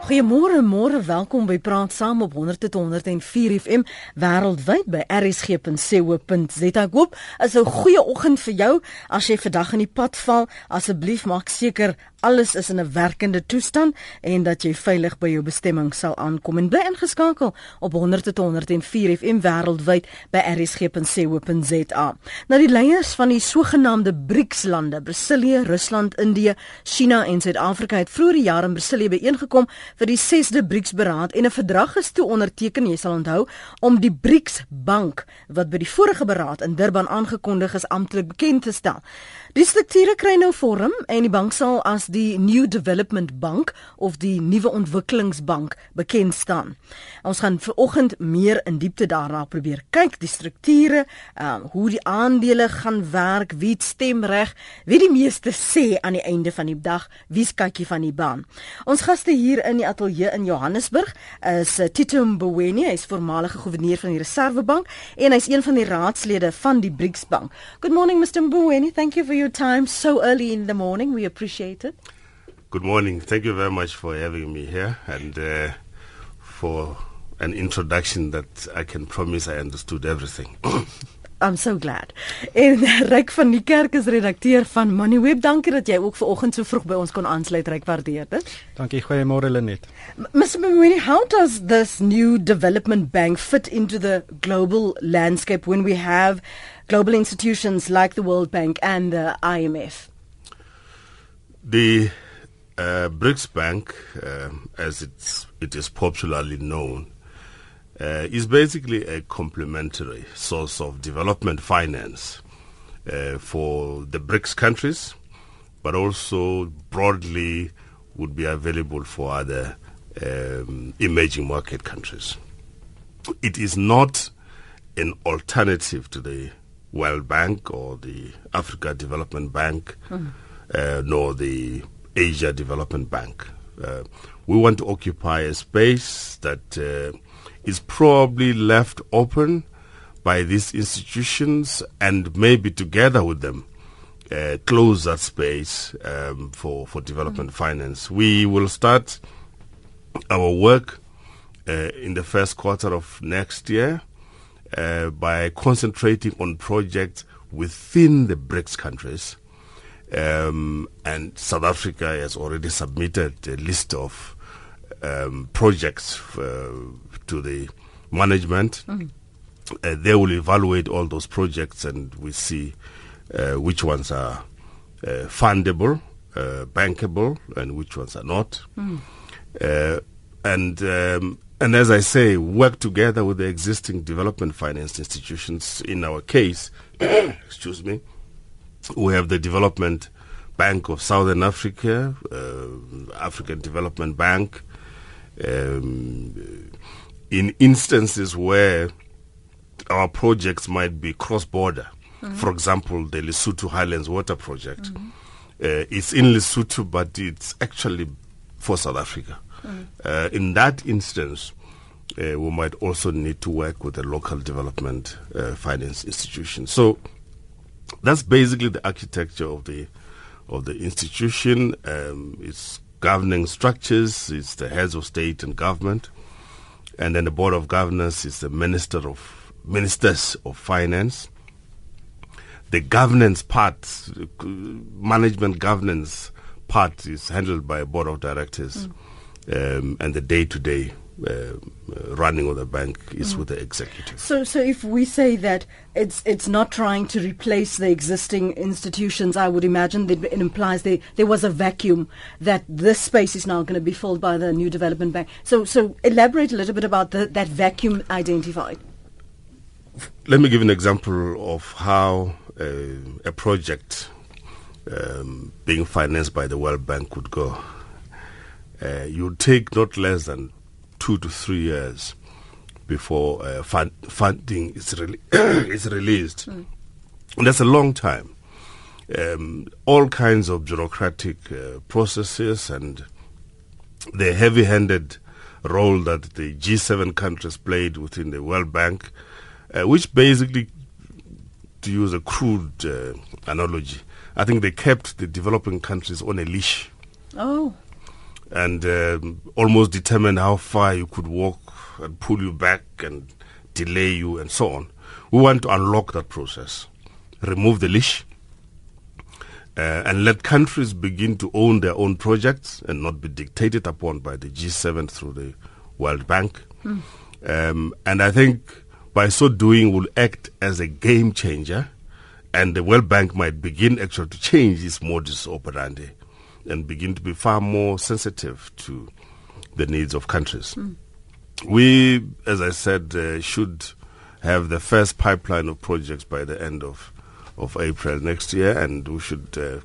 Goeiemôre, môre, welkom by Praat Saam op 100.104 FM wêreldwyd by rsg.co.za. Ek hoop is 'n goeie oggend vir jou as jy vandag in die pad val. Asseblief maak seker alles is in 'n werkende toestand en dat jy veilig by jou bestemming sal aankom. En bly ingeskakel op 100.104 FM wêreldwyd by rsg.co.za. Nou die leiers van die sogenaamde BRICS-lande, Brasilië, Rusland, Indië, China en Suid-Afrika het vroeër die jaar in Brasilië byeengekom vir die 6de BRICS-beraad en 'n verdrag is toe onderteken, jy sal onthou, om die BRICS-bank wat by die vorige beraad in Durban aangekondig is amptelik bekend te stel. Die strukture kry nou vorm en die bank sal as die New Development Bank of die Nuwe Ontwikkelingsbank bekend staan. Ons gaan vanoggend meer in diepte daarna probeer kyk die strukture, um, hoe die aandele gaan werk, wie stemreg, wie die meeste sê aan die einde van die dag, wie skakkie van die baan. Ons gaste hier in die ateljee in Johannesburg is uh, Tito Mboweni, hy is voormalige goewerneur van die Reservebank en hy's een van die raadslede van die BRICS Bank. Good morning Mr Mboweni, thank you for your time so early in the morning. We appreciate it. Good morning. Thank you very much for having me here and uh, for an introduction that I can promise I understood everything. I'm so glad. En Ryk van die Kerk is redakteur van Moneyweb. Dankie dat jy ook vanoggend so vroeg by ons kon aansluit. Ryk waardeer dit. Dankie. Goeiemôre Lenet. Mr. Mooney, how does this new development bank fit into the global landscape when we have global institutions like the World Bank and the IMF? The uh, BRICS Bank, uh, as it's, it is popularly known, uh, is basically a complementary source of development finance uh, for the BRICS countries, but also broadly would be available for other um, emerging market countries. It is not an alternative to the World Bank or the Africa Development Bank, mm. uh, nor the Asia Development Bank. Uh, we want to occupy a space that uh, is probably left open by these institutions and maybe together with them uh, close that space um, for, for development mm. finance. We will start our work uh, in the first quarter of next year uh, by concentrating on projects within the BRICS countries. Um, and South Africa has already submitted a list of um, projects uh, to the management. Mm-hmm. Uh, they will evaluate all those projects and we see uh, which ones are uh, fundable, uh, bankable, and which ones are not. Mm. and um, and as I say, work together with the existing development finance institutions. In our case, excuse me, we have the Development Bank of Southern Africa, uh, African Development Bank. Um, in instances where our projects might be cross-border, mm-hmm. for example, the Lesotho Highlands Water Project, mm-hmm. uh, it's in Lesotho, but it's actually for South Africa. Uh, in that instance, uh, we might also need to work with the local development uh, finance institution. So that's basically the architecture of the of the institution. Um, its governing structures, it's the heads of state and government, and then the board of governors is the minister of ministers of finance. The governance part, management governance part, is handled by a board of directors. Mm um, and the day-to-day uh, running of the bank is mm. with the executive. So, so if we say that it's it's not trying to replace the existing institutions, I would imagine that it implies there there was a vacuum that this space is now going to be filled by the new development bank. So, so elaborate a little bit about the, that vacuum identified. Let me give an example of how uh, a project um, being financed by the World Bank would go uh, you take not less than two to three years before uh, fund, funding is, re- is released. Mm. And that's a long time. Um, all kinds of bureaucratic uh, processes and the heavy handed role that the G7 countries played within the World Bank, uh, which basically, to use a crude uh, analogy, I think they kept the developing countries on a leash. Oh and um, almost determine how far you could walk and pull you back and delay you and so on. We want to unlock that process, remove the leash, uh, and let countries begin to own their own projects and not be dictated upon by the G7 through the World Bank. Mm. Um, and I think by so doing will act as a game changer and the World Bank might begin actually to change its modus operandi and begin to be far more sensitive to the needs of countries. Mm. We, as I said, uh, should have the first pipeline of projects by the end of, of April next year, and we should uh,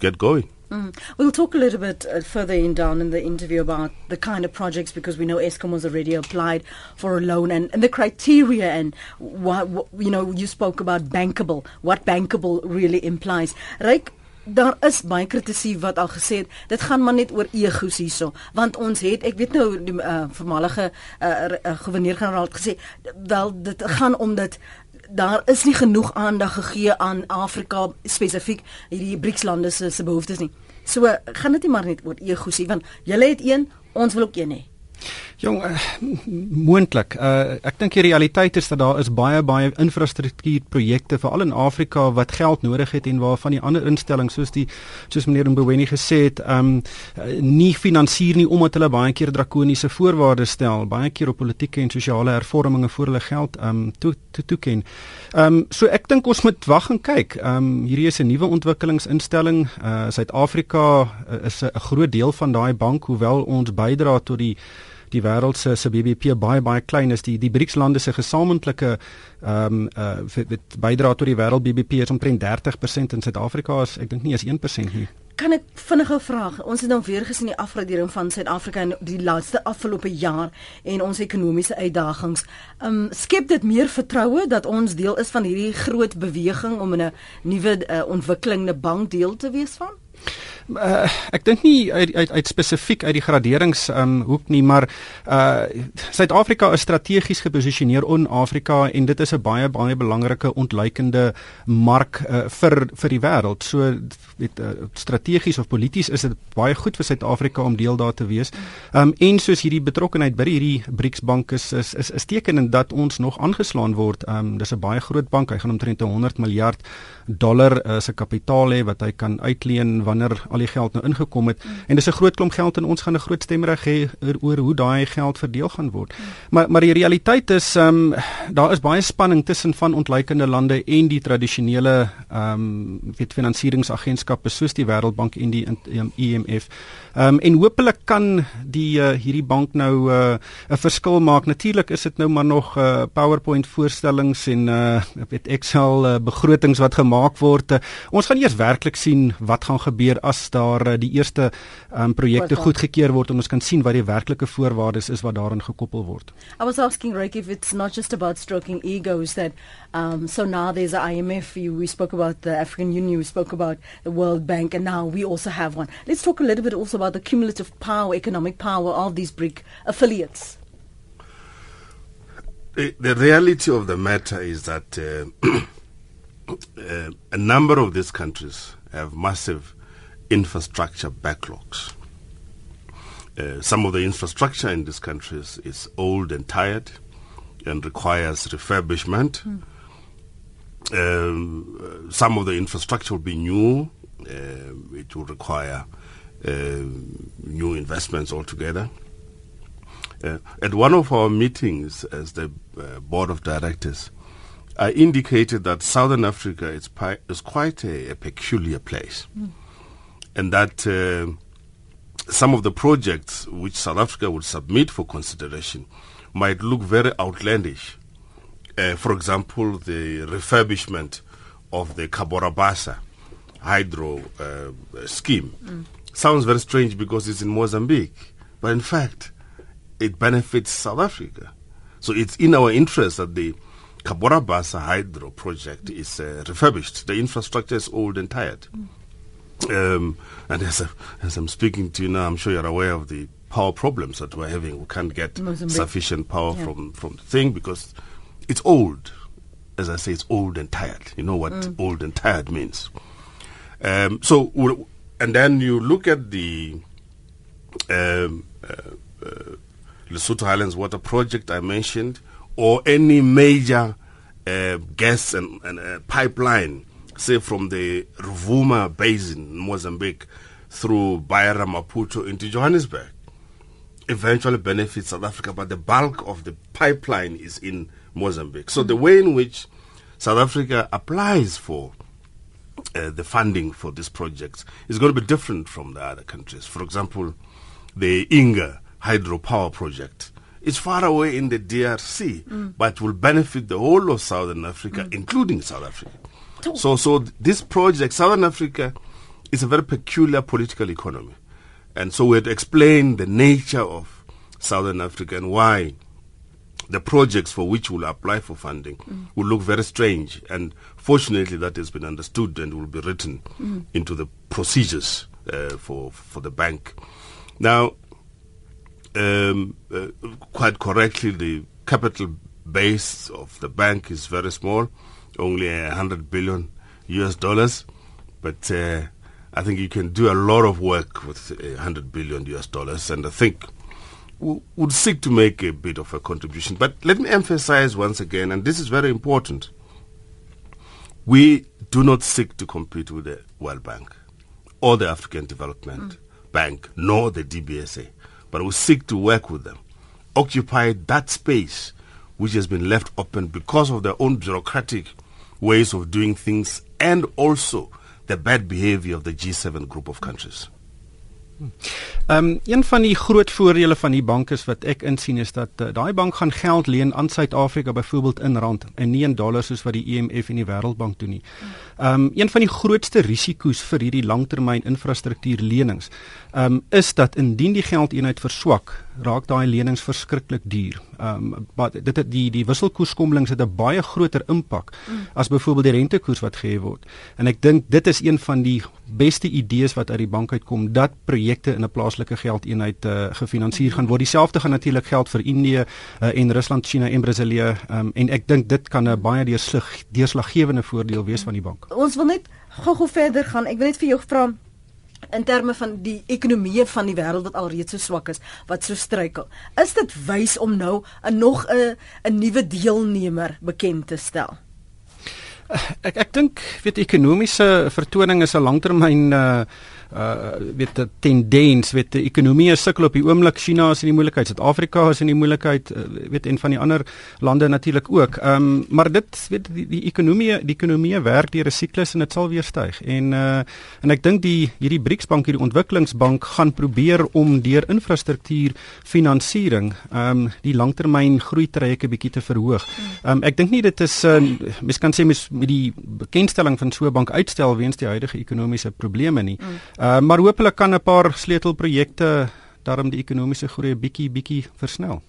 get going. Mm. We'll talk a little bit uh, further in down in the interview about the kind of projects because we know Eskom has already applied for a loan and, and the criteria and what, what, you know you spoke about bankable what bankable really implies. Ryk daar is baie kritisie wat al gesê het dit gaan maar net oor egos hierso want ons het ek weet nou die uh, voormalige uh, uh, gouverneur-generaal het gesê wel dit gaan om dit daar is nie genoeg aandag gegee aan Afrika spesifiek hierdie BRICS-lande se se behoeftes nie. So gaan dit nie maar net oor egos nie want julle het een, ons wil ook een hê. Jong, uh, moontlik. Uh, ek dink die realiteit is dat daar is baie baie infrastruktuurprojekte veral in Afrika wat geld nodig het en waarvan die ander instellings soos die soos meneer Mboweni gesê het, um, nie finansier nie omdat hulle baie keer drakoniese voorwaardes stel, baie keer op politieke en sosiale hervorminge voor hulle geld um, toe toe toeken. Um, so ek dink ons moet wag en kyk. Um, hierdie is 'n nuwe ontwikkelingsinstelling. Uh Suid-Afrika uh, is 'n groot deel van daai bank hoewel ons bydra tot die die wêreld se se BBP baie baie klein is die die BRICS lande se gesamentlike ehm um, uh bydra tot die wêreld BBP is omtrent 30% in Suid-Afrika is ek dink nie eens 1% nie. Kan ek vinnige vraag? Ons het nou weer gesien die afgradering van Suid-Afrika in die laaste afgelope jaar en ons ekonomiese uitdagings. Ehm um, skep dit meer vertroue dat ons deel is van hierdie groot beweging om 'n nuwe uh, ontwikkelende bank deel te wees van? Uh, ek dink nie uit uit, uit spesifiek uit die graderings um hoek nie maar uh Suid-Afrika is strategies geposisioneer in Afrika en dit is 'n baie baie belangrike ontluikende mark uh, vir vir die wêreld. So weet uh, strategies of polities is dit baie goed vir Suid-Afrika om deel daar te wees. Um en soos hierdie betrokkeheid by hierdie BRICS bank is is is, is tekenend dat ons nog aangeslaan word. Um dis 'n baie groot bank. Hy gaan omtrent 100 miljard dollar uh, se kapitaal hê wat hy kan uitleen wanneer al die geld nou ingekom het mm. en dis 'n groot klomp geld en ons gaan 'n groot stemreg hê oor hoe daai geld verdeel gaan word. Mm. Maar maar die realiteit is ehm um, daar is baie spanning tussen van ontleikende lande en die tradisionele ehm um, weet finansieringsagentskappe soos die Wêreldbank en die IMF. Ehm um, en hopelik kan die uh, hierdie bank nou eh, 'n uh, verskil maak. Natuurlik is dit nou maar nog uh, PowerPoint voorstellings en uh weet Excel uh, begrotings wat gemaak word. Uh, ons gaan eers werklik sien wat gaan gebeur as daar uh, die eerste um, projekte goedgekeur word en ons kan sien wat die werklike voorwaardes is wat daarin gekoppel word. I was asking Rick if it's not just about stroking egos that um so now there's the IMF you, we spoke about the African Union we spoke about the World Bank and now we also have one. Let's talk a little bit also about the cumulative power economic power of these BRIC affiliates. The, the reality of the matter is that uh, uh, a number of these countries have massive infrastructure backlogs. Uh, some of the infrastructure in these countries is old and tired and requires refurbishment. Mm. Um, some of the infrastructure will be new. Uh, it will require uh, new investments altogether. Uh, at one of our meetings as the uh, board of directors, I indicated that Southern Africa is, pi- is quite a, a, peculiar place, mm. and that uh, some of the projects which South Africa would submit for consideration might look very outlandish. Uh, for example, the refurbishment of the Cahora Bassa hydro uh, scheme mm. sounds very strange because it's in Mozambique, but in fact, it benefits South Africa. So it's in our interest that the Cahora Bassa hydro project is uh, refurbished. The infrastructure is old and tired. Mm. Um, and as, a, as, I'm speaking to you now, I'm sure you're aware of the power problems that we're having. We can't get Mozambique. sufficient power yeah. from, from the thing because it's old. As I say, it's old and tired. You know what mm. old and tired means. Um, so, and then you look at the um, uh, uh, Lesotho Highlands Water Project I mentioned, or any major uh, gas and, and uh, pipeline, say from the Rovuma Basin in Mozambique through Beira Maputo into Johannesburg, eventually benefits South Africa, but the bulk of the pipeline is in Mozambique. So mm-hmm. the way in which South Africa applies for uh, the funding for these projects is going to be different from the other countries. For example, the Inga hydropower project is far away in the DRC, mm. but will benefit the whole of Southern Africa, mm. including South Africa. So, so this project, Southern Africa, is a very peculiar political economy, and so we had to explain the nature of Southern Africa and why the projects for which we'll apply for funding mm. will look very strange. And fortunately, that has been understood and will be written mm. into the procedures uh, for for the bank. Now, um, uh, quite correctly, the capital base of the bank is very small, only a hundred billion US dollars, but. Uh, I think you can do a lot of work with a hundred billion US dollars, and I think would seek to make a bit of a contribution. But let me emphasize once again, and this is very important, we do not seek to compete with the World Bank or the African Development mm. Bank, nor the DBSA, but we seek to work with them, occupy that space which has been left open because of their own bureaucratic ways of doing things and also the bad behavior of the G7 group of countries. Ehm um, een van die groot voordele van die bank is wat ek insien is dat uh, daai bank gaan geld leen aan Suid-Afrika byvoorbeeld in rand en nie in dollars soos wat die IMF e en die Wêreldbank doen nie. Ehm um, een van die grootste risiko's vir hierdie langtermyn infrastruktuurlenings ehm um, is dat indien die geldeenheid verswak, raak daai lenings verskriklik duur. Ehm um, maar dit het die die wisselkoerskommelings het 'n baie groter impak mm. as byvoorbeeld die rentekoers wat gehef word. En ek dink dit is een van die beste idees wat uit die bank uitkom dat projekte in 'n plaaslike geldeenheid uh, gefinansier gaan word. Dieselfde gaan natuurlik geld vir Indië uh, en Rusland, China en Brasilië. Um, en ek dink dit kan 'n baie deurslag deurslaggewende voordeel wees van die bank. Ons wil net gou-gou verder gaan. Ek wil net vir jou vra in terme van die ekonomie van die wêreld wat alreeds so swak is, wat so struikel. Is dit wys om nou 'n nog 'n 'n nuwe deelnemer bekend te stel? Ek ek dink weet ekonomiese vertoning is 'n langtermyn uh uh weet 'n tendens weet die ekonomie sukkel op die oomblik China is in die moeilikheid Suid-Afrika is in die moeilikheid uh, weet en van die ander lande natuurlik ook. Ehm um, maar dit weet die, die ekonomie die ekonomie werk deur 'n siklus en dit sal weer styg. En uh en ek dink die hierdie BRICS bank hierdie ontwikkelingsbank gaan probeer om deur infrastruktuur finansiering ehm um, die langtermyn groei trajecte bietjie te verhoog. Ehm um, ek dink nie dit is uh, mens kan sê mens met die bekendstelling van so 'n bank uitstel weens die huidige ekonomiese probleme nie. Uh, maar hopelik kan 'n paar sleutelprojekte daarom die ekonomiese groei bietjie bietjie versnel.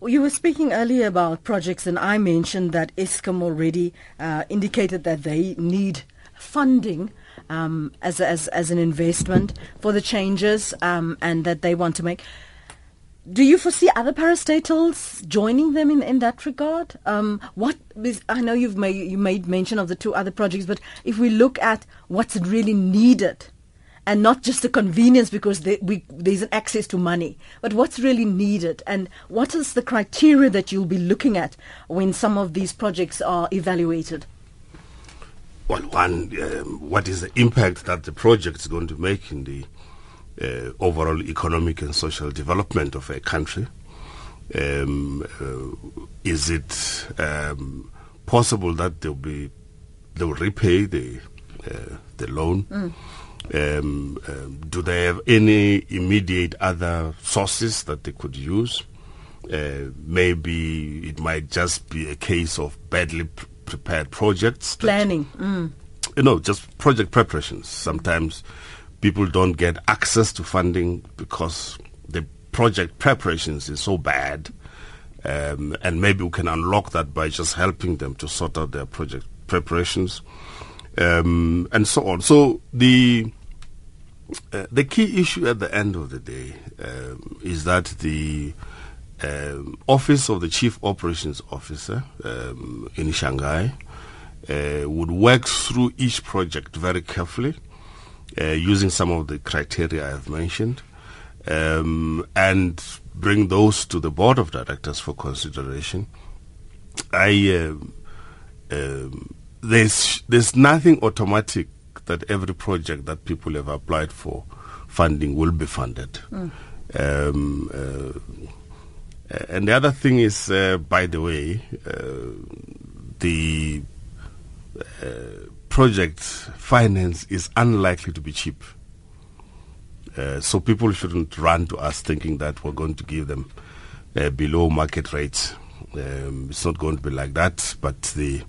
You were speaking earlier about projects and I mentioned that Eskom already uh, indicated that they need funding um, as, as, as an investment for the changes um, and that they want to make. Do you foresee other parastatals joining them in, in that regard? Um, what is, I know you've made you made mention of the two other projects, but if we look at what's really needed, and not just the convenience because they, we, there's an access to money, but what's really needed, and what is the criteria that you'll be looking at when some of these projects are evaluated? Well, one, um, what is the impact that the project is going to make in the uh, overall economic and social development of a country. Um, uh, is it um, possible that they'll be they will repay the uh, the loan? Mm. Um, um, do they have any immediate other sources that they could use? Uh, maybe it might just be a case of badly pr- prepared projects. Planning. Mm. You know, just project preparations. Sometimes people don't get access to funding because the project preparations is so bad. Um, and maybe we can unlock that by just helping them to sort out their project preparations um, and so on. So the uh, the key issue at the end of the day um, is that the um, office of the chief operations officer um, in Shanghai uh, would work through each project very carefully uh, using some of the criteria I have mentioned. um, and bring those to the board of directors for consideration. I uh, um, there's there's nothing automatic that every project that people have applied for funding will be funded. Mm. Um, uh, and the other thing is, uh, by the way, uh, the uh, project finance is unlikely to be cheap. Uh, so people shouldn't run to us thinking that we're going to give them uh, below market rates. Um, it's not going to be like that, but the,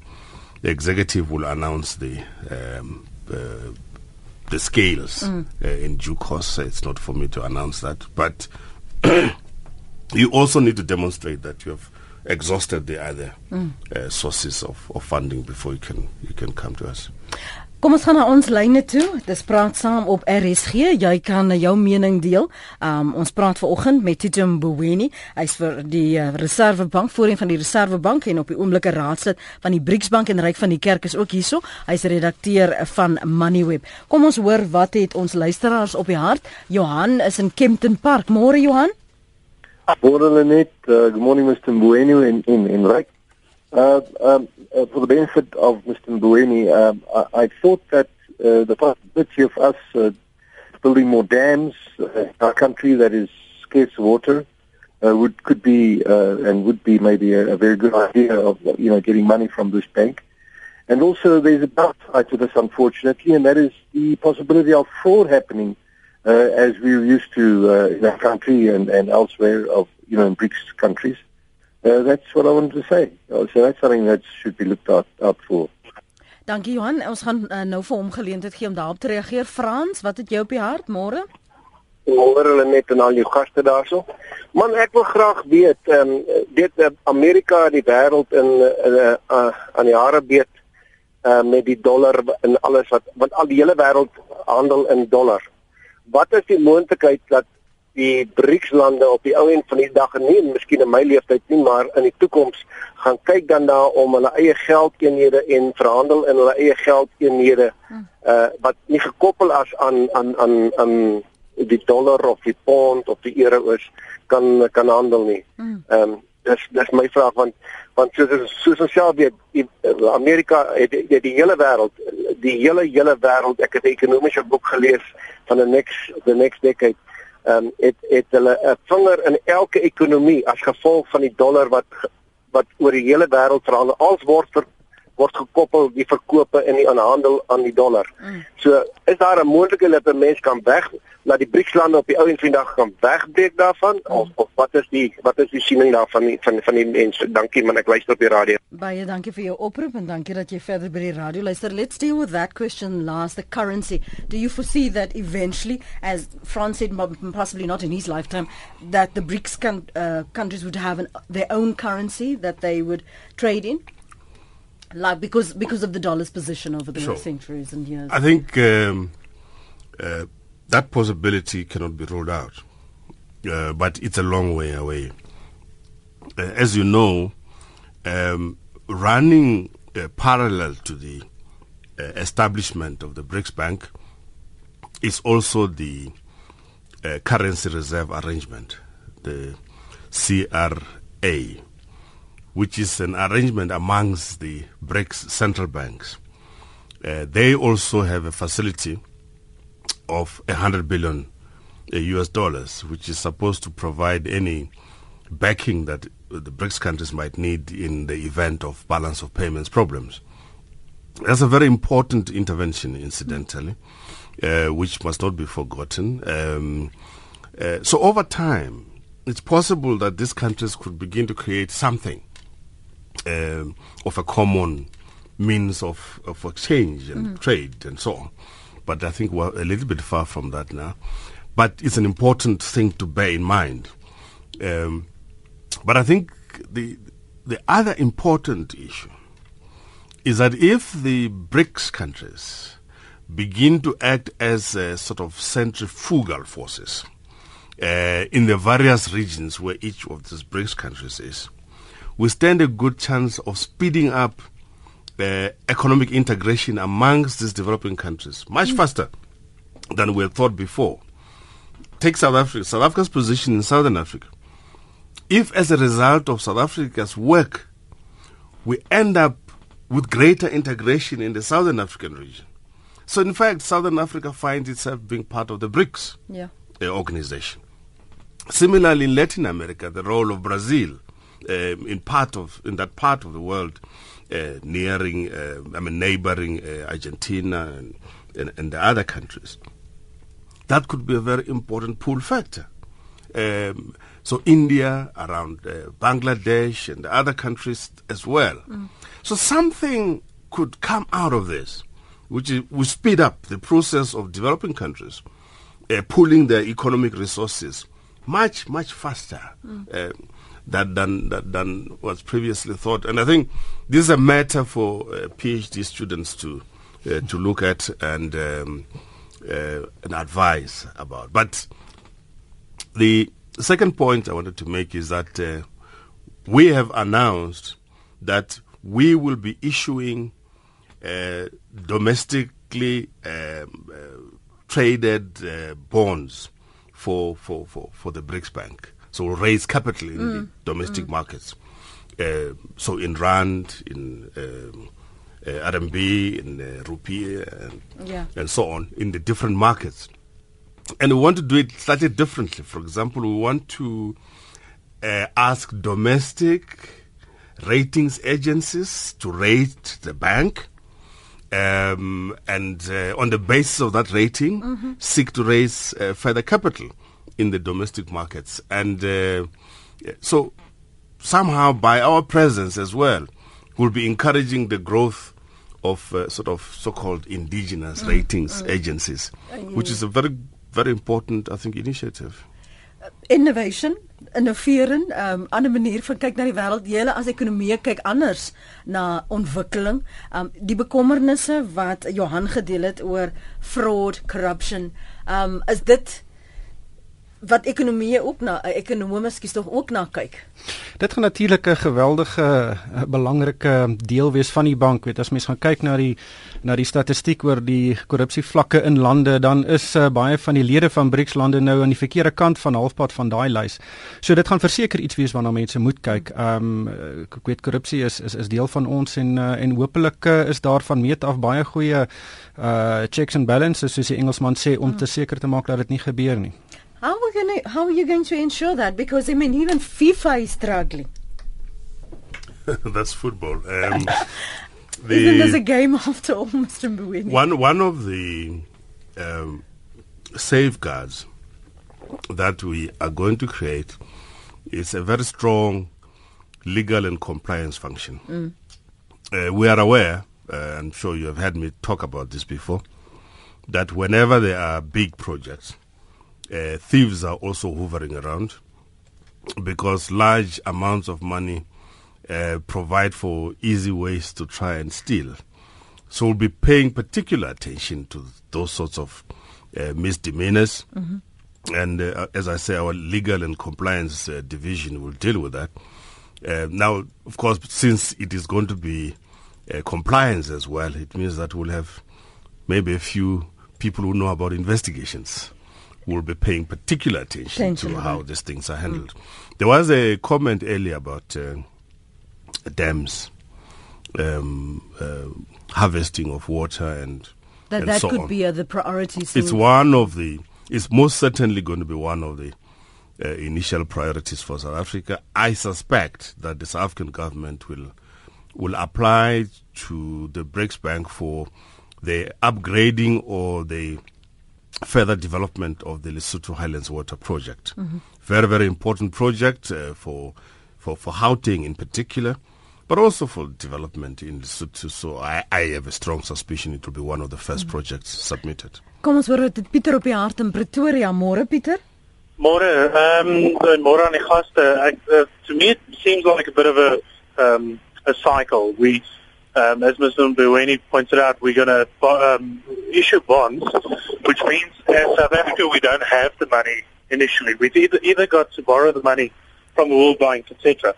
the executive will announce the um, the scales mm. Uh, in due course. It's not for me to announce that, but you also need to demonstrate that you have exhausted the other mm. uh, sources of, of funding before you can you can come to us. Kom ons gaan na ons lyne toe. Dis praat saam op RSG. Jy kan jou mening deel. Um ons praat vanoggend met Tito Mboweni. Hy's vir die uh, Reservebank, voorheen van die Reservebank en op die oomblike raadslid van die BRICS Bank en Ryk van die Kerk is ook hierso. Hy's redakteur van Moneyweb. Kom ons hoor wat het ons luisteraars op die hart. Johan is in Kempton Park. Môre Johan. Môre net. Uh, good morning Mr. Mboweni in in in Ryk. Uh, um, uh, for the benefit of Mr. Mboweni, um, I, I, thought that uh, the possibility of us uh, building more dams in our country that is scarce of water uh, would could be uh, and would be maybe a, a, very good idea of you know getting money from this bank. And also, there's a downside to this, unfortunately, and that is the possibility of fraud happening, as we're used to in our country and, and elsewhere of you know in BRICS countries. Uh, that's what I wanted to say. Uh, so that's something that should be looked out, out for. Dankie Johan. Ons gaan uh, nou vir hom geleentheid gee om daarop te reageer. Frans, wat het jy op die hart môre? Môre hulle net en al die gaste daarso. Man, ek wil graag weet, ehm um, dit uh, Amerika die wêreld in uh, uh, aan die hare beet uh, met die dollar en alles wat want al die hele wêreld handel in dollar. Wat is die moontlikheid dat die BRICS lande op die ou end van die dag en nie miskien in my lewenstyd nie maar in die toekoms gaan kyk dan daar om hulle eie geldeenhede en verhandel in hulle eie geldeenhede uh wat nie gekoppel as aan aan aan aan die dollar of die pond of die euro is kan kan handel nie. Hmm. Ehm um, dis dis my vraag want want soos soos ons self weet Amerika het, het die hele wêreld die hele hele wêreld ek het 'n ekonomiese boek gelees van the next the next decade ehm um, het het hulle 'n vinger in elke ekonomie as gevolg van die dollar wat wat oor die hele wêreld verhandel. Alles word ver, word gekoppel die verkope en die aanhandel aan die dollar. Mm. So is daar 'n moontlikheid dat 'n mens kan weg dat die BRICS lande op die ou en vandag kan wegbreek daarvan mm. of of wat is die wat is die siening daarvan van van van die mense? Dankie man, ek luister op die radio. Baie dankie vir jou oproep en dankie dat jy verder by die radio luister. Let's deal with that question last the currency. Do you foresee that eventually as France said possibly not in his lifetime that the BRICS can, uh, countries would have an, their own currency that they would trade in? like because because of the dollar's position over the sure. centuries and years. I think um, uh, that possibility cannot be ruled out, uh, but it's a long way away. Uh, as you know, um, running uh, parallel to the uh, establishment of the BRICS Bank is also the uh, currency reserve arrangement, the CRA which is an arrangement amongst the BRICS central banks. Uh, they also have a facility of 100 billion uh, US dollars, which is supposed to provide any backing that the BRICS countries might need in the event of balance of payments problems. That's a very important intervention, incidentally, uh, which must not be forgotten. Um, uh, so over time, it's possible that these countries could begin to create something um, of a common means of, of exchange and mm. trade and so on. But I think we're a little bit far from that now. But it's an important thing to bear in mind. Um, but I think the the other important issue is that if the BRICS countries begin to act as a sort of centrifugal forces uh, in the various regions where each of these BRICS countries is, we stand a good chance of speeding up uh, economic integration amongst these developing countries much mm. faster than we had thought before. take South Africa, South Africa's position in Southern Africa. If, as a result of South Africa's work, we end up with greater integration in the Southern African region. So, in fact, Southern Africa finds itself being part of the BRICS Yeah. organization. Similarly, in Latin America, the role of Brazil um, in part of in that part of the world, uh, nearing, uh, I mean, neighboring uh, Argentina and, and, and the other countries, that could be a very important pull factor. Um, so India, around uh, Bangladesh, and the other countries as well. So something could come out of this, which is, will speed up the process of developing countries uh, pooling their economic resources much, much faster uh, that, than, that, than was previously thought. And I think this is a matter for uh, PhD students to, uh, to look at and, um, uh, and advise about. But the second point I wanted to make is that uh, we have announced that we will be issuing uh, domestically um, uh, traded bonds for, for, for, for the BRICS Bank. So we'll raise capital in the domestic markets. Uh, so in Rand, in um, uh, RMB, in uh, Rupee, and, Yeah. and so on, in the different markets. And we want to do it slightly differently. For example, we want to uh, ask domestic ratings agencies to rate the bank. Um, and uh, on the basis of that rating, seek to raise uh, further capital in the domestic markets. And uh, so, somehow, by our presence as well, we'll be encouraging the growth of uh, sort of so-called indigenous ratings agencies, which is a very, very important, I think, initiative. innovation, innovering, um ander manier van kyk na die wêreld. Die hele as ekonomie kyk anders na ontwikkeling. Um die bekommernisse wat Johan gedeel het oor fraud, corruption, um is dit wat ekonomie ook na ekonome skies tog ook na kyk. Dit gaan natuurlik 'n geweldige eh, belangrike deel wees van die bank. Weet as mens gaan kyk na die na die statistiek oor die korrupsievlakke in lande, dan is uh, baie van die lede van BRICS lande nou aan die verkeerde kant van halfpad van daai lys. So dit gaan verseker iets wees waarna mense moet kyk. Ehm um, ek weet korrupsie is is is deel van ons en uh, en hopelik uh, is daar van meet af baie goeie uh checks and balances soos die Engelsman sê om te seker te maak dat dit nie gebeur nie. How are to, how are you going to ensure that because I mean even FIFA is struggling. That's football. Um, Isn't this a game after all Mr. Mboweni? one, one of the um, safeguards that we are going to create is a very strong legal and compliance function. Uh, we are aware, uh, I'm sure you have heard me talk about this before, that whenever there are big projects, uh, thieves are also hovering around because large amounts of money uh, provide for easy ways to try and steal. So we'll be paying particular attention to those sorts of uh, misdemeanors. And uh, as I say, our legal and compliance uh, division will deal with that. Uh, now, of course, since it is going to be uh, compliance as well, it means that we'll have maybe a few people who know about investigations will be paying particular attention Attention, to how these things are handled. There was a comment earlier about uh, dams, um, uh, harvesting of water, and That and that so could on. be uh, the priorities. It's one of the. It's most certainly going to be one of the uh, initial priorities for South Africa. I suspect that the South African government will will apply to the BRICS Bank for the upgrading or the further development of the Lesotho Highlands Water Project. Very, very important project uh, for, for for Gauteng in particular, but also for development in Lesotho. So I, I have a strong suspicion it will be one of the 1st projects submitted. Kom ons hoor dit Pieter op die hart in Pretoria. Môre Pieter. Môre, ehm um, môre aan die gaste. Ek uh, to me it seems like a bit of a um a cycle. We um as Mr. Mboweni pointed out, we're going to um, issue bonds, which means as South Africa we don't have the money initially. We've either either got to borrow the money from the World Bank, etc.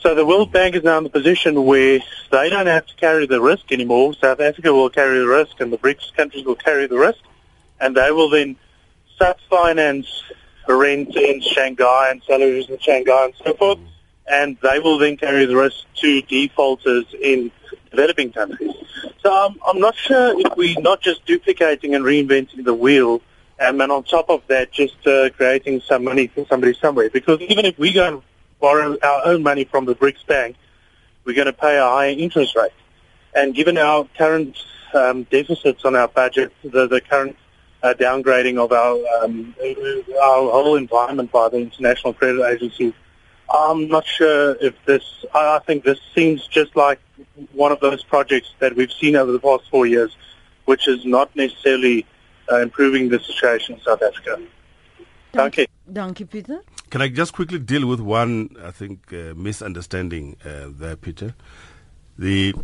So the World Bank is now in the position where they don't have to carry the risk anymore. South Africa will carry the risk and the BRICS countries will carry the risk and they will then sub-finance rent in Shanghai and salaries in Shanghai and so forth, and they will then carry the risk to defaulters in developing countries. So I'm, I'm not sure if we're not just duplicating and reinventing the wheel, um, and on top of that, just uh, creating some money for somebody somewhere. Because even if we go and borrow our own money from the BRICS Bank, we're going to pay a higher interest rate. And given our current um, deficits on our budget, the, the current uh, downgrading of our um, our whole environment by the international credit agencies, I'm not sure if this. I, I think this seems just like one of those projects that we've seen over the past four years, which is not necessarily uh, improving the situation in South Africa. Thank you. Dankie Pieter. Can I just quickly deal with one, I think, uh, misunderstanding uh, there, Peter? The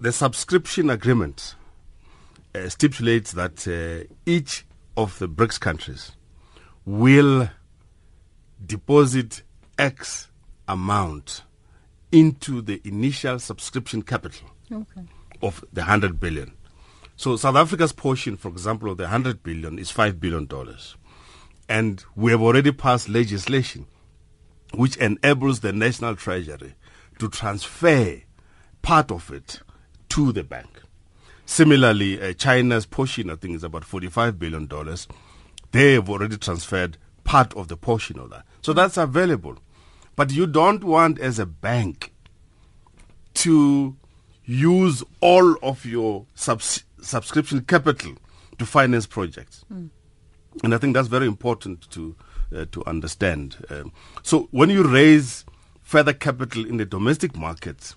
the subscription agreement uh, stipulates that uh, each of the BRICS countries will deposit X amount into the initial subscription capital Okay. of the 100 billion. So South Africa's portion, for example, of the 100 billion is 5 billion dollars. And we have already passed legislation which enables the national treasury to transfer part of it to the bank. Similarly, uh, China's portion, I think, is about 45 billion dollars. They have already transferred part of the portion of that. So that's available. But you don't want, as a bank, to use all of your subs- subscription capital to finance projects. And I think that's very important to uh, to understand. Um, so when you raise further capital in the domestic markets,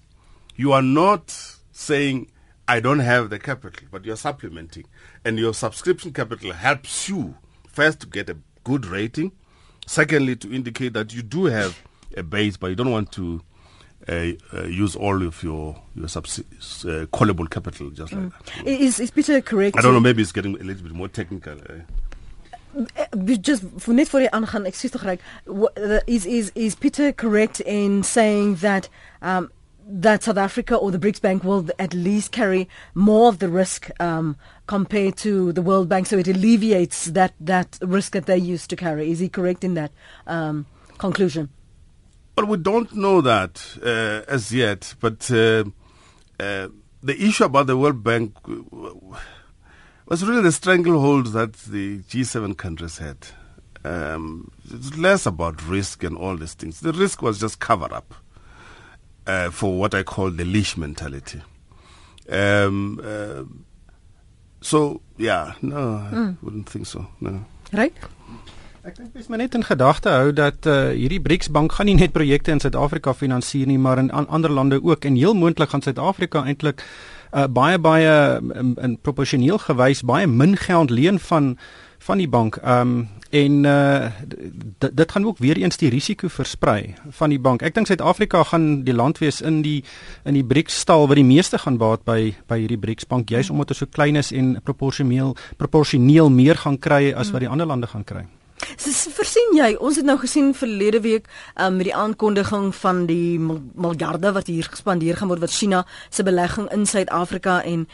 you are not saying I don't have the capital, but you're supplementing, and your subscription capital helps you first to get a good rating, secondly to indicate that you do have a base, but you don't want to uh, uh, use all of your your subs- uh, callable capital just like that. Is is Pieter correct? I don't know. Maybe it's getting a little bit more technical. Uh, Uh, just for net voor jy aangaan ek sê tog reg is is is Peter correct in saying that um that South Africa or the BRICS Bank will at least carry more of the risk um compared to the World Bank so it alleviates that that risk that they used to carry is he correct in that um conclusion But we don't know that uh, as yet. But uh, uh, the issue about the World Bank w- was really the stranglehold that the G7 countries had. Um, it's less about risk and all these things. The risk was just cover up uh, for what I call the leash mentality. Um, uh, so, yeah, no, I wouldn't think so. No. right Ek dink mens moet net in gedagte hou dat uh, hierdie BRICS bank gaan nie net projekte in Suid-Afrika finansier nie, maar in an, ander lande ook en heel moontlik gaan Suid-Afrika eintlik uh, baie baie in, in proporsioneel gewys baie min geld leen van van die bank. Ehm um, en uh, dit gaan ook weer eens die risiko versprei van die bank. Ek dink Suid-Afrika gaan die land wees in die in die BRICS stal wat die meeste gaan baat by by hierdie BRICS bank juis omdat dit so klein is en proporsioneel proporsioneel meer gaan kry as wat die ander lande gaan kry. So, s- versien jy ons het nou gesien verlede week um, met die aankondiging van die mil- miljarde wat hier gespandeer gaan word wat China se belegging in Suid-Afrika en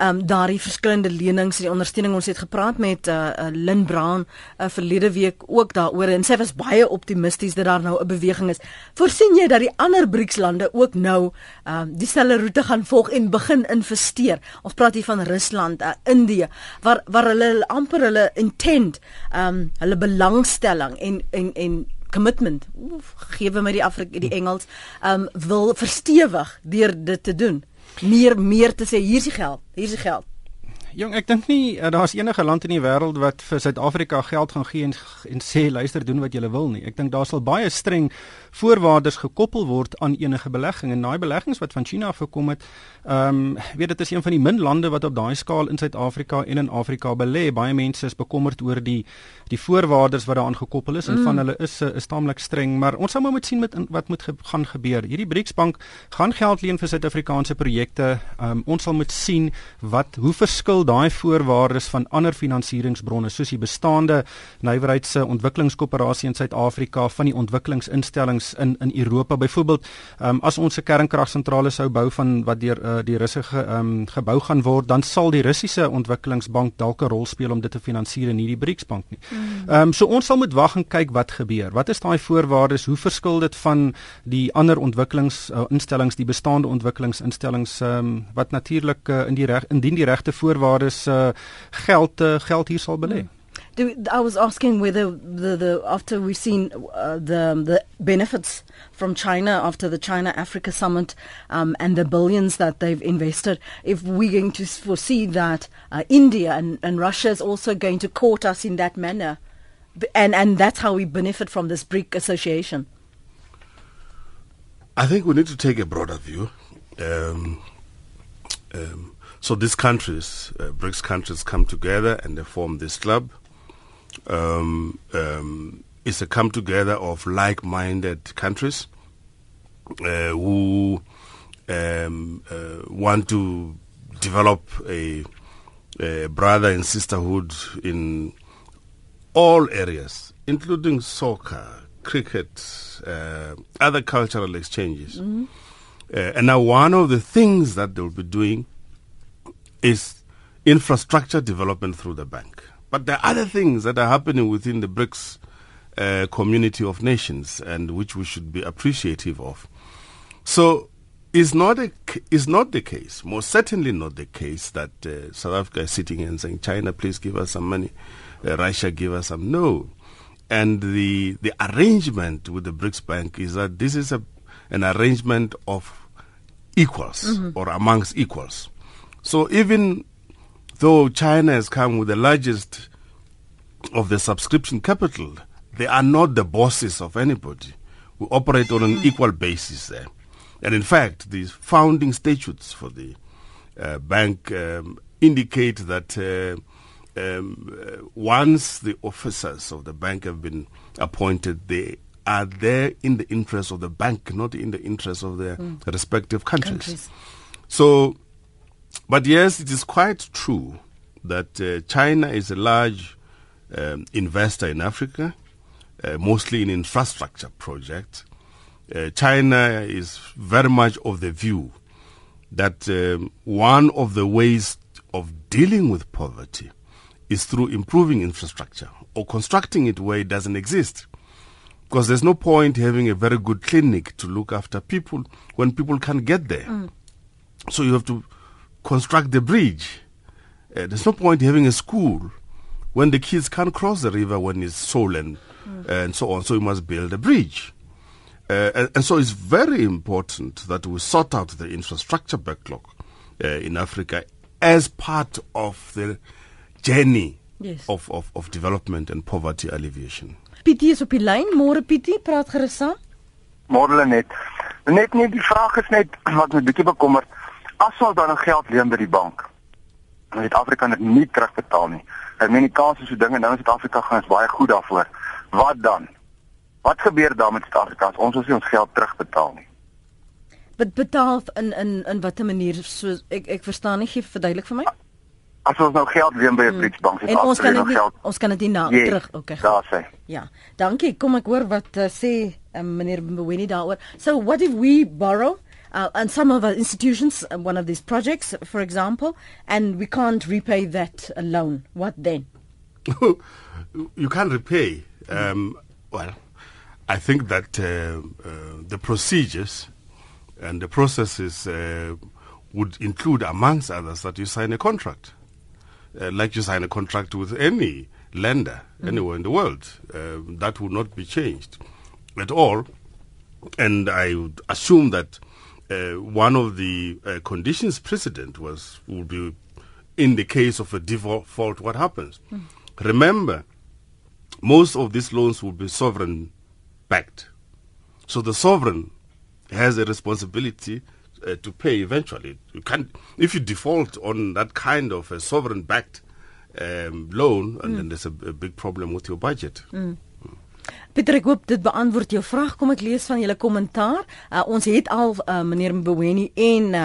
um, daardie verskillende lenings die ondersteuning ons het gepraat met uh, uh, Lynn Brown uh, verlede week ook daaroor en sy was baie optimisties dat daar nou 'n beweging is. Voorsien jy dat die ander BRICS lande ook nou um, dieselfde roete gaan volg en begin investeer? Ons praat hier van Rusland, uh, Indië waar waar hulle amper hulle intent, um, hulle belangstelling en en en commitment, oef, gee my die Afrik die Engels, um wil verstewig deur dit te doen. Meer meer te sê hier is die geld, hier is die geld. Jong, ek dink nie uh, daar's enige land in die wêreld wat vir Suid-Afrika geld gaan gee en en sê luister doen wat jy wil nie. Ek dink daar sal baie streng voorwaardes gekoppel word aan enige belegging en daai beleggings wat van China afgekom het, ehm um, weet dit is een van die min lande wat op daai skaal in Suid-Afrika en in Afrika belê. Baie mense is bekommerd oor die die voorwaardes wat daaraan gekoppel is en mm. van hulle is uh, is taamlik streng, maar ons sal maar moet sien met in, wat moet ge, gaan gebeur. Hierdie BRICS bank gaan geld leen vir Suid-Afrikaanse projekte. Ehm um, ons sal moet sien wat hoe verskil verskil daai voorwaardes van ander finansieringsbronne soos die bestaande nywerheidse ontwikkelingskoöperasie in Suid-Afrika van die ontwikkelingsinstellings in in Europa byvoorbeeld um, as ons 'n kernkragsentrale sou bou van wat deur uh, die Russe ge, um, gebou gaan word dan sal die Russiese ontwikkelingsbank dalk 'n rol speel om dit te finansier en nie die BRICS bank nie. Mm. Ehm um, so ons sal moet wag en kyk wat gebeur. Wat is daai voorwaardes? Hoe verskil dit van die ander ontwikkelingsinstellings, uh, die bestaande ontwikkelingsinstellings ehm um, wat natuurlik uh, in die reg indien die regte voorwaardes uh, geld uh, geld hier sal belê. Mm. Do, I was asking whether the, the after we've seen uh, the the benefits from China after the China Africa summit um, and the billions that they've invested, if we're going to foresee that uh, India and, and Russia is also going to court us in that manner, and and that's how we benefit from this BRIC association. I think we need to take a broader view. Um, um, so these countries, uh, BRICS countries, come together and they form this club um, um, is a come together of like-minded countries uh, who um, uh, want to develop a, a, brother and sisterhood in all areas, including soccer, cricket, uh, other cultural exchanges. Mm-hmm. Uh, and now, one of the things that they'll be doing is infrastructure development through the bank. But there are other things that are happening within the BRICS uh, community of nations and which we should be appreciative of. So it's not a, it's not the case, most certainly not the case that uh, South Africa is sitting and saying, China, please give us some money, uh, Russia, give us some. No. And the, the arrangement with the BRICS Bank is that this is a, an arrangement of equals mm-hmm. or amongst equals. So even though China has come with the largest of the subscription capital, they are not the bosses of anybody. We operate on an equal basis there. And in fact, the founding statutes for the uh, bank um, indicate that uh, um, uh, once the officers of the bank have been appointed, they are there in the interest of the bank, not in the interest of their mm. respective countries. countries. So but yes, it is quite true that uh, China is a large um, investor in Africa, uh, mostly in infrastructure projects. Uh, China is very much of the view that um, one of the ways of dealing with poverty is through improving infrastructure or constructing it where it doesn't exist. Because there's no point having a very good clinic to look after people when people can't get there. Mm. So you have to construct the bridge. Uh, there's no point having a school when the kids can't cross the river when it's swollen mm. and so on. So you must build a bridge. Uh, and, and, so it's very important that we sort out the infrastructure backlog uh, in Africa as part of the journey yes. of, of, of development and poverty alleviation. Pietie is op die lyn. Môre Pietie, praat gerus saam. Môre net. Net nie die vraag is net wat my bietjie bekommer as ons dan geld leen by die bank en Suid-Afrika dit nie terugbetaal nie. Ek meen die kans is so dinge nou in Suid-Afrika gaan is baie goed daarvoor. Wat dan? Wat gebeur dan met Suid-Afrika as ons ons geld terugbetaal nie? Wat betaal in in in watter manier so ek ek verstaan nie gee verduidelik vir my? As ons nou geld leen by 'n BRICS-bank het, ons kan dit geld... ons kan dit nie na yes, terug. Okay. Daar sê. Ja. Dankie. Kom ek hoor wat uh, sê um, meneer Mboweni daaroor. So what if we borrow uh, and some of our institutions, uh, one of these projects, for example, and we can't repay that loan. What then? you can't repay. Um, well, I think that uh, uh, the procedures and the processes uh, would include, amongst others, that you sign a contract, uh, like you sign a contract with any lender mm. anywhere in the world. that would not be changed at all. And I would assume that uh, one of the uh, conditions precedent was would be in the case of a default what happens mm. remember most of these loans will be sovereign backed so the sovereign has a responsibility uh, to pay eventually you can if you default on that kind of a sovereign backed um, loan and mm. then there's a, a, big problem with your budget mm. Pieter, ek hoop dit beantwoord jou vraag. Kom ek lees van julle kommentaar. Uh, ons het al uh, meneer Mboweni en uh,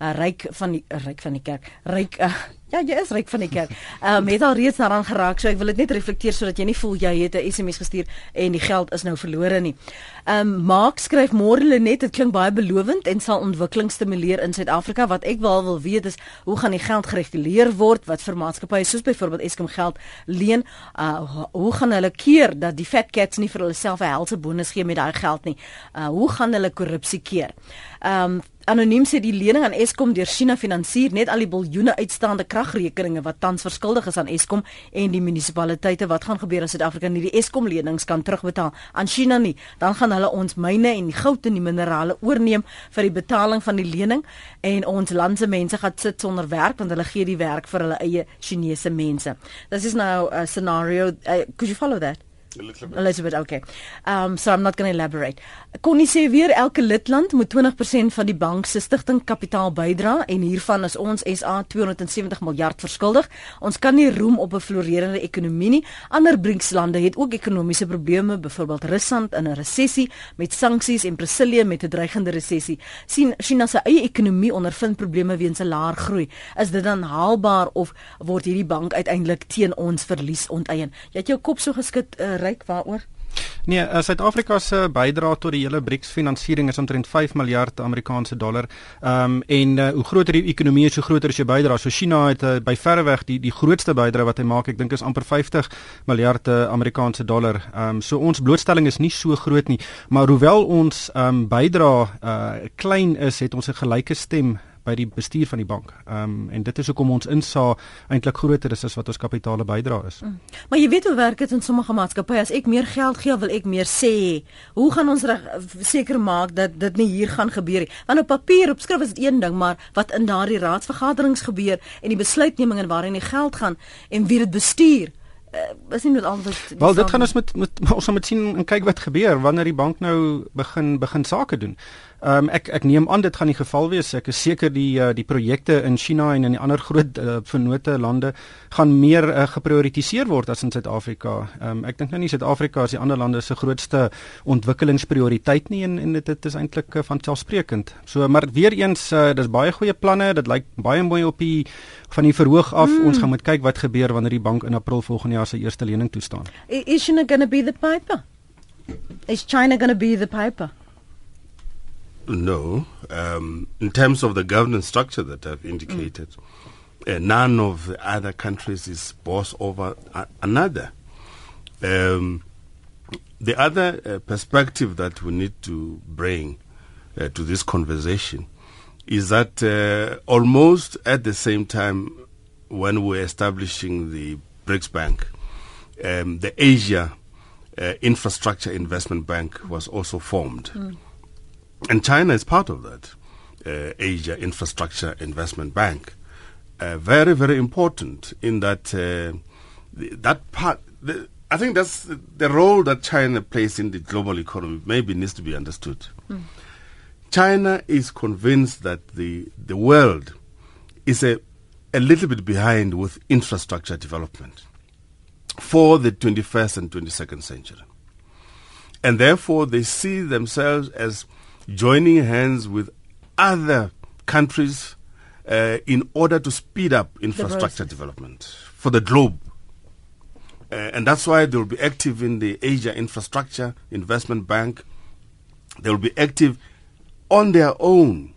uh, Ryk van die Ryk van die kerk, Ryk uh, Ja, jy is ryk van die kerk. Ehm um, het al reeds daaraan geraak, so ek wil dit net reflekteer sodat jy nie voel jy het 'n SMS gestuur en die geld is nou verlore nie. Ehm um, Mark skryf môre net, dit klink baie belovend en sal ontwikkeling stimuleer in Suid-Afrika. Wat ek wel wil weet is hoe gaan die geld gereguleer word? Wat vir maatskappye soos byvoorbeeld Eskom geld leen? Uh hoe gaan hulle keer dat die fat cats nie vir hulle self 'n helse bonus gee met daai geld nie? Uh hoe gaan hulle korrupsie keer? Ehm um, Anoniem sê die lening aan Eskom deur China finansier net al die biljoene uitstaande kragrekeninge wat tans verskuldig is aan Eskom en die munisipaliteite. Wat gaan gebeur as Suid-Afrika nie die Eskom lenings kan terugbetaal aan China nie? Dan gaan hulle ons myne en die goud en die minerale oorneem vir die betaling van die lening en ons land se mense gaan sit sonder werk want hulle gee die werk vir hulle eie Chinese mense. This is now a scenario. Uh, could you follow that? Elizabeth. Elizabeth, okay. Um so I'm not going to elaborate. Konnie sê weer elke lidland moet 20% van die bank se stigting kapitaal bydra en hiervan is ons SA 270 miljard verskuldig. Ons kan nie roem op 'n floreerende ekonomie nie. Ander BRICS-lande het ook ekonomiese probleme, byvoorbeeld Rusland in 'n resessie met sanksies en Brasilië met 'n dreigende resessie. sien China se eie ekonomie ondervind probleme weens 'n laer groei. Is dit dan haalbaar of word hierdie bank uiteindelik teen ons verlies onteien? Jy het jou kop so geskit uh, ryk waaroor? Nee, uh, Suid-Afrika se bydrae tot die hele BRICS finansiering is omtrent 5 miljard Amerikaanse dollar. Ehm um, en uh, hoe groter die ekonomie is, hoe groter is jou bydrae. So China het uh, by verre weg die die grootste bydrae wat hy maak. Ek dink is amper 50 miljard uh, Amerikaanse dollar. Ehm um, so ons blootstelling is nie so groot nie, maar hoewel ons ehm um, bydrae uh, klein is, het ons 'n gelyke stem by die bestuur van die bank. Ehm um, en dit is hoekom ons insa eintlik groter is as wat ons kapitale bydra is. Mm. Maar jy weet hoe werk dit in sommige maatskappye as ek meer geld gee, wil ek meer sê. Hoe gaan ons seker maak dat dit nie hier gaan gebeur nie? Want op papier op skrif is dit een ding, maar wat in daardie raadsvergaderings gebeur en die besluitneming en waarin die geld gaan en wie dit bestuur uh, is nie altyd Wel dit gaan ons met, met ons moet sien en kyk wat gebeur wanneer die bank nou begin begin sake doen. Ehm um, ek ek neem aan dit gaan die geval wees. Ek is seker die uh, die projekte in China en in die ander groot uh, vennote lande gaan meer uh, geprioritiseer word as in Suid-Afrika. Ehm um, ek dink nou nie Suid-Afrika is die ander lande se grootste ontwikkelingsprioriteit nie en en dit, dit is eintlik uh, van selfsprekend. So maar weer eens uh, dis baie goeie planne. Dit lyk baie mooi op die van die verhoog af. Mm. Ons gaan moet kyk wat gebeur wanneer die bank in April volgende jaar sy eerste lening toestaan. Is China going to be the piper? Is China going to be the piper? No. Um, in terms of the governance structure that I've indicated, mm. uh, none of the other countries is boss over a- another. Um, the other uh, perspective that we need to bring uh, to this conversation is that uh, almost at the same time when we're establishing the BRICS Bank, um, the Asia uh, Infrastructure Investment Bank was also formed. Mm. And China is part of that uh, Asia Infrastructure Investment Bank. Uh, very, very important in that uh, that part. The, I think that's the, role that China plays in the global economy. Maybe needs to be understood. Mm. China is convinced that the the world is a a little bit behind with infrastructure development for the 21st and 22nd century. And therefore, they see themselves as joining hands with other countries uh, in order to speed up infrastructure development for the globe. Uh, and that's why they will be active in the Asia Infrastructure Investment Bank. They will be active on their own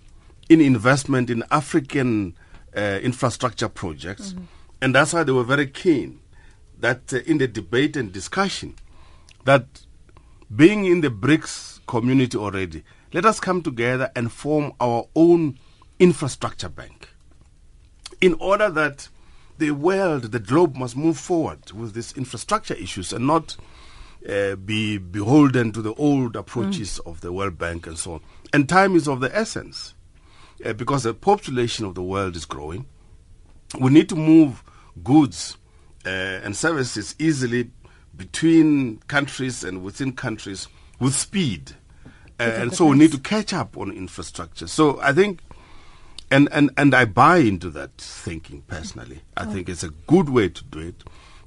in investment in African uh, infrastructure projects. Mm-hmm. And that's why they were very keen that uh, in the debate and discussion that being in the BRICS community already, let us come together and form our own infrastructure bank in order that the world, the globe must move forward with these infrastructure issues and not uh, be beholden to the old approaches mm. of the World Bank and so on. And time is of the essence uh, because the population of the world is growing. We need to move goods uh, and services easily between countries and within countries with speed and so we need to catch up on infrastructure. So I think, and, and, and I buy into that thinking personally. I oh. think it's a good way to do it.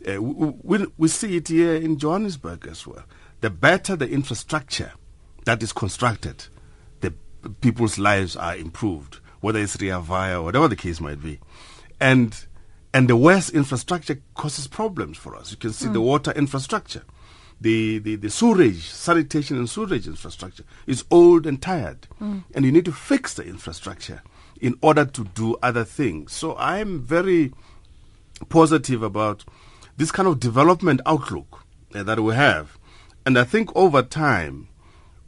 Uh, we, we, we see it here in Johannesburg as well. The better the infrastructure that is constructed, the people's lives are improved, whether it's Rea Vaya or whatever the case might be. And And the worse infrastructure causes problems for us. You can see the water infrastructure. The, the, the sewerage, sanitation and sewerage infrastructure is old and tired. And you need to fix the infrastructure in order to do other things. So I'm very positive about this kind of development outlook uh, that we have. And I think over time,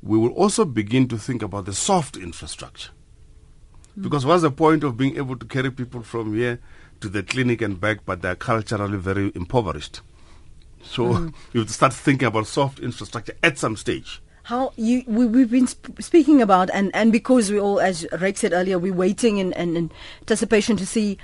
we will also begin to think about the soft infrastructure. Because what's the point of being able to carry people from here to the clinic and back, but they're culturally very impoverished? So mm. you have to start thinking about soft infrastructure at some stage. How you we, we've been sp- speaking about and and because we all as Rick said earlier we're waiting in, in, in anticipation to see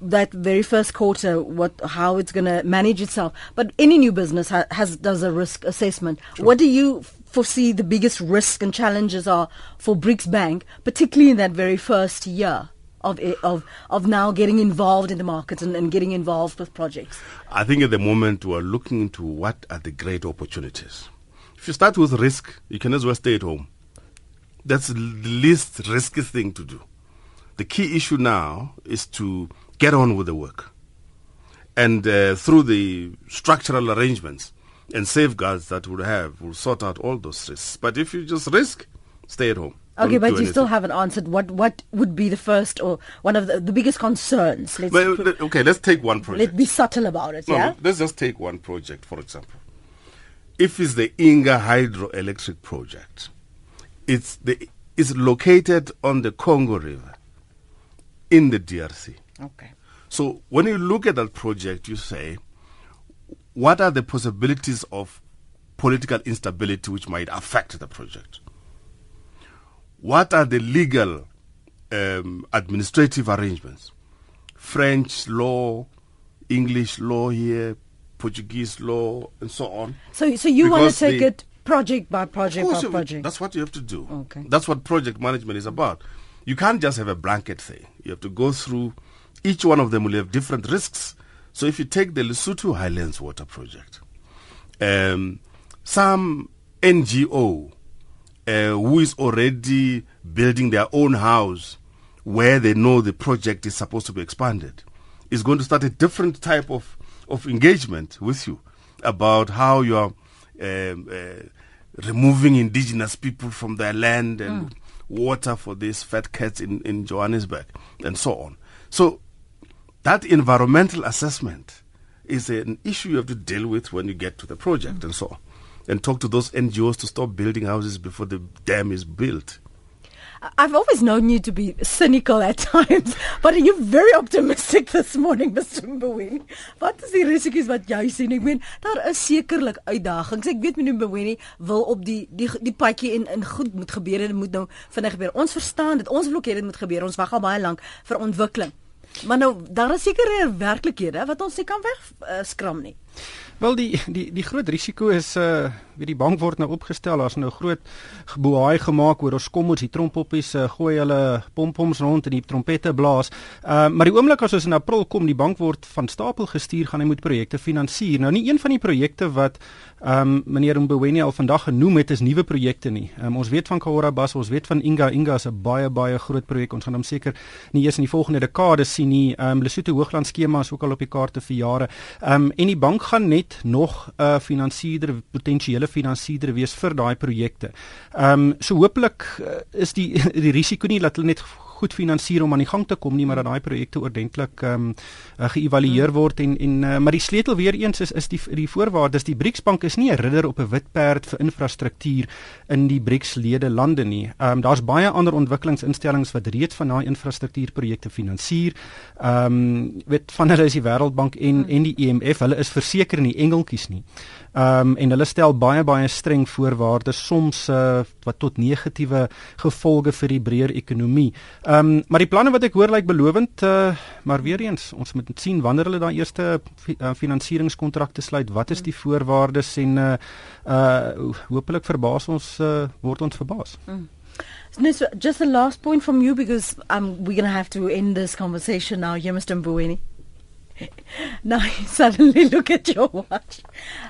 that very first quarter what how it's going to manage itself. But any new business ha- has does a risk assessment. What do you foresee the biggest risk and challenges are for BRICS Bank particularly in that very first year of of of now getting involved in the market and, and getting involved with projects I think at the moment we're looking into what are the great opportunities. If you start with risk, you can as well stay at home. That's the least risky thing to do. The key issue now is to get on with the work. And uh, through the structural arrangements and safeguards that we'll have, we'll sort out all those risks. But if you just risk, stay at home. Okay, but you still haven't answered what what would be the first or one of the, the biggest concerns. Let's let- okay, let's take one project. let's be subtle about it. No, yeah. let's just take one project, for example. If it's the Inga hydroelectric project, it's the it's located on the Congo River in the DRC. Okay. So when you look at that project, you say, what are the possibilities of political instability which might affect the project? What are the legal um, administrative arrangements? French law, English law here, Portuguese law, and so on. So so you want to take the- it project by project by project. That's what you have to do. Okay. That's what project management is about. You can't just have a blanket thing. You have to go through. Each one of them will have different risks. So if you take the Lesotho Highlands Water Project, um, some NGO uh, who is already building their own house where they know the project is supposed to be expanded is going to start a different type of, of engagement with you about how you are um, uh, removing indigenous people from their land and water for these fat cats in, in Johannesburg and so on. So that environmental assessment is an issue you have to deal with when you get to the project and so on. And talk to those NGOs to stop building houses before the dam is built. I've always known you to be cynical at times, but you're very optimistic this morning, Mr. Mboweni. Wat is die risiko's wat jy sien? Ek meen, daar is sekerlik uitdagings. Ek weet meneer Mboweni wil op die die die padjie en in goed moet gebeur en dit moet nou vinnig gebeur. Ons verstaan dit. Ons wil ook hê dit moet gebeur. Ons wag al baie lank vir ontwikkeling. Maar nou daar is sekere werklikhede wat ons nie kan weg uh, skram nie. Wel die die die groot risiko is uh weet die bank word nou opgestel as nou groot geboei gemaak oor ons kom ons die trompoppies uh, gooi hulle pompoms rond en die trompette blaas. Uh maar die oomblik as ons in April kom die bank word van stapel gestuur gaan hy moet projekte finansier. Nou nie een van die projekte wat ehm um, meneer Mboweni al vandag genoem het is nuwe projekte nie. Um, ons weet van Kahora Bas, ons weet van Inga Inga 'n baie baie groot projek. Ons gaan hom seker nie eers in die volgende dekade sien nie. Ehm um, Lesotho Hoogland skema is ook al op die kaarte vir jare. Ehm um, en die bank gaan net nog 'n uh, finansierder potensiële finansierder wees vir daai projekte. Ehm um, so hopelik uh, is die die risiko nie dat hulle net goed finansier om aan die gang te kom nie maar dat daai projekte ordentlik ehm um, uh, geëvalueer word en en uh, maar die sleutel weer eens is is die die voorwaardes die BRICS bank is nie 'n ridder op 'n wit perd vir infrastruktuur in die BRICS lede lande nie. Ehm um, daar's baie ander ontwikkelingsinstellings wat reeds van daai infrastruktuurprojekte finansier. Ehm um, weet van hulle is die Wêreldbank en en die IMF, hulle is verseker nie engeltjies nie. Ehm um, en hulle stel baie baie streng voorwaardes soms uh, wat tot negatiewe gevolge vir die breër ekonomie. Ehm um, maar die planne wat ek hoor lyk belovend, uh, maar weer eens ons moet sien wanneer hulle daai eerste fi uh, finansieringskontrakte sluit, wat is die voorwaardes en uh uh hopelik verbaas ons uh, word ons verbaas. No, so just a last point from you because um, we're going to have to end this conversation now, here, Mr. Now you suddenly look at your watch.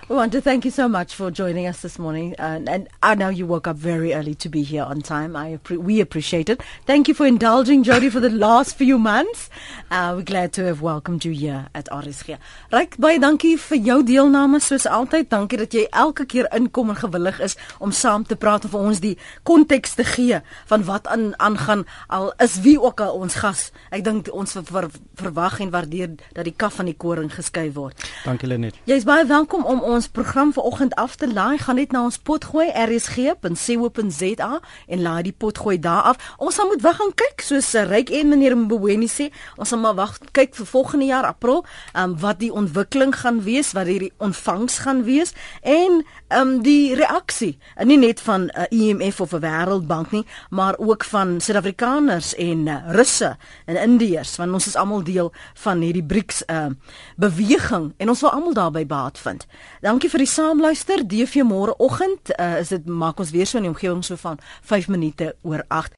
We want to thank you so much for joining us this morning. And, and I know you woke up very early to be here on time. I we appreciate it. Thank you for indulging Jody for the last few months. Uh, we're glad to have welcomed you here at RSG. Ryk baie dankie vir jou deelname soos altyd. Dankie dat jy elke keer inkom en gewillig is om saam te praat vir ons die konteks te gee van wat aan aangaan al is wie ook al ons gas. Ek dink ons ver, verwag en waardeer dat die kaf van die koring geskei word. Dankie Lenet. Jy's baie welkom om ons program vanoggend af te laai. Gaan net na ons potgooi rsg.co.za en laai die potgooi daar af. Ons sal moet wag gaan kyk soos eh, Ryk en meneer Mboweni sê. Ons sal maar wag kyk vir volgende jaar April, um, wat die ontwikkeling gaan wees, wat hierdie ontvangs gaan wees en ehm um, die reaksie. En nie net van uh, eh, IMF of 'n Wêreldbank nie, maar ook van Suid-Afrikaners en uh, Russe en Indiërs want ons is almal deel van hierdie BRICS uh, beweging en ons wil almal daarbey baat vind. Dankie vir die saamluister. DV môreoggend uh, is dit maak ons weer so in die omgewing so van 5 minute oor 8.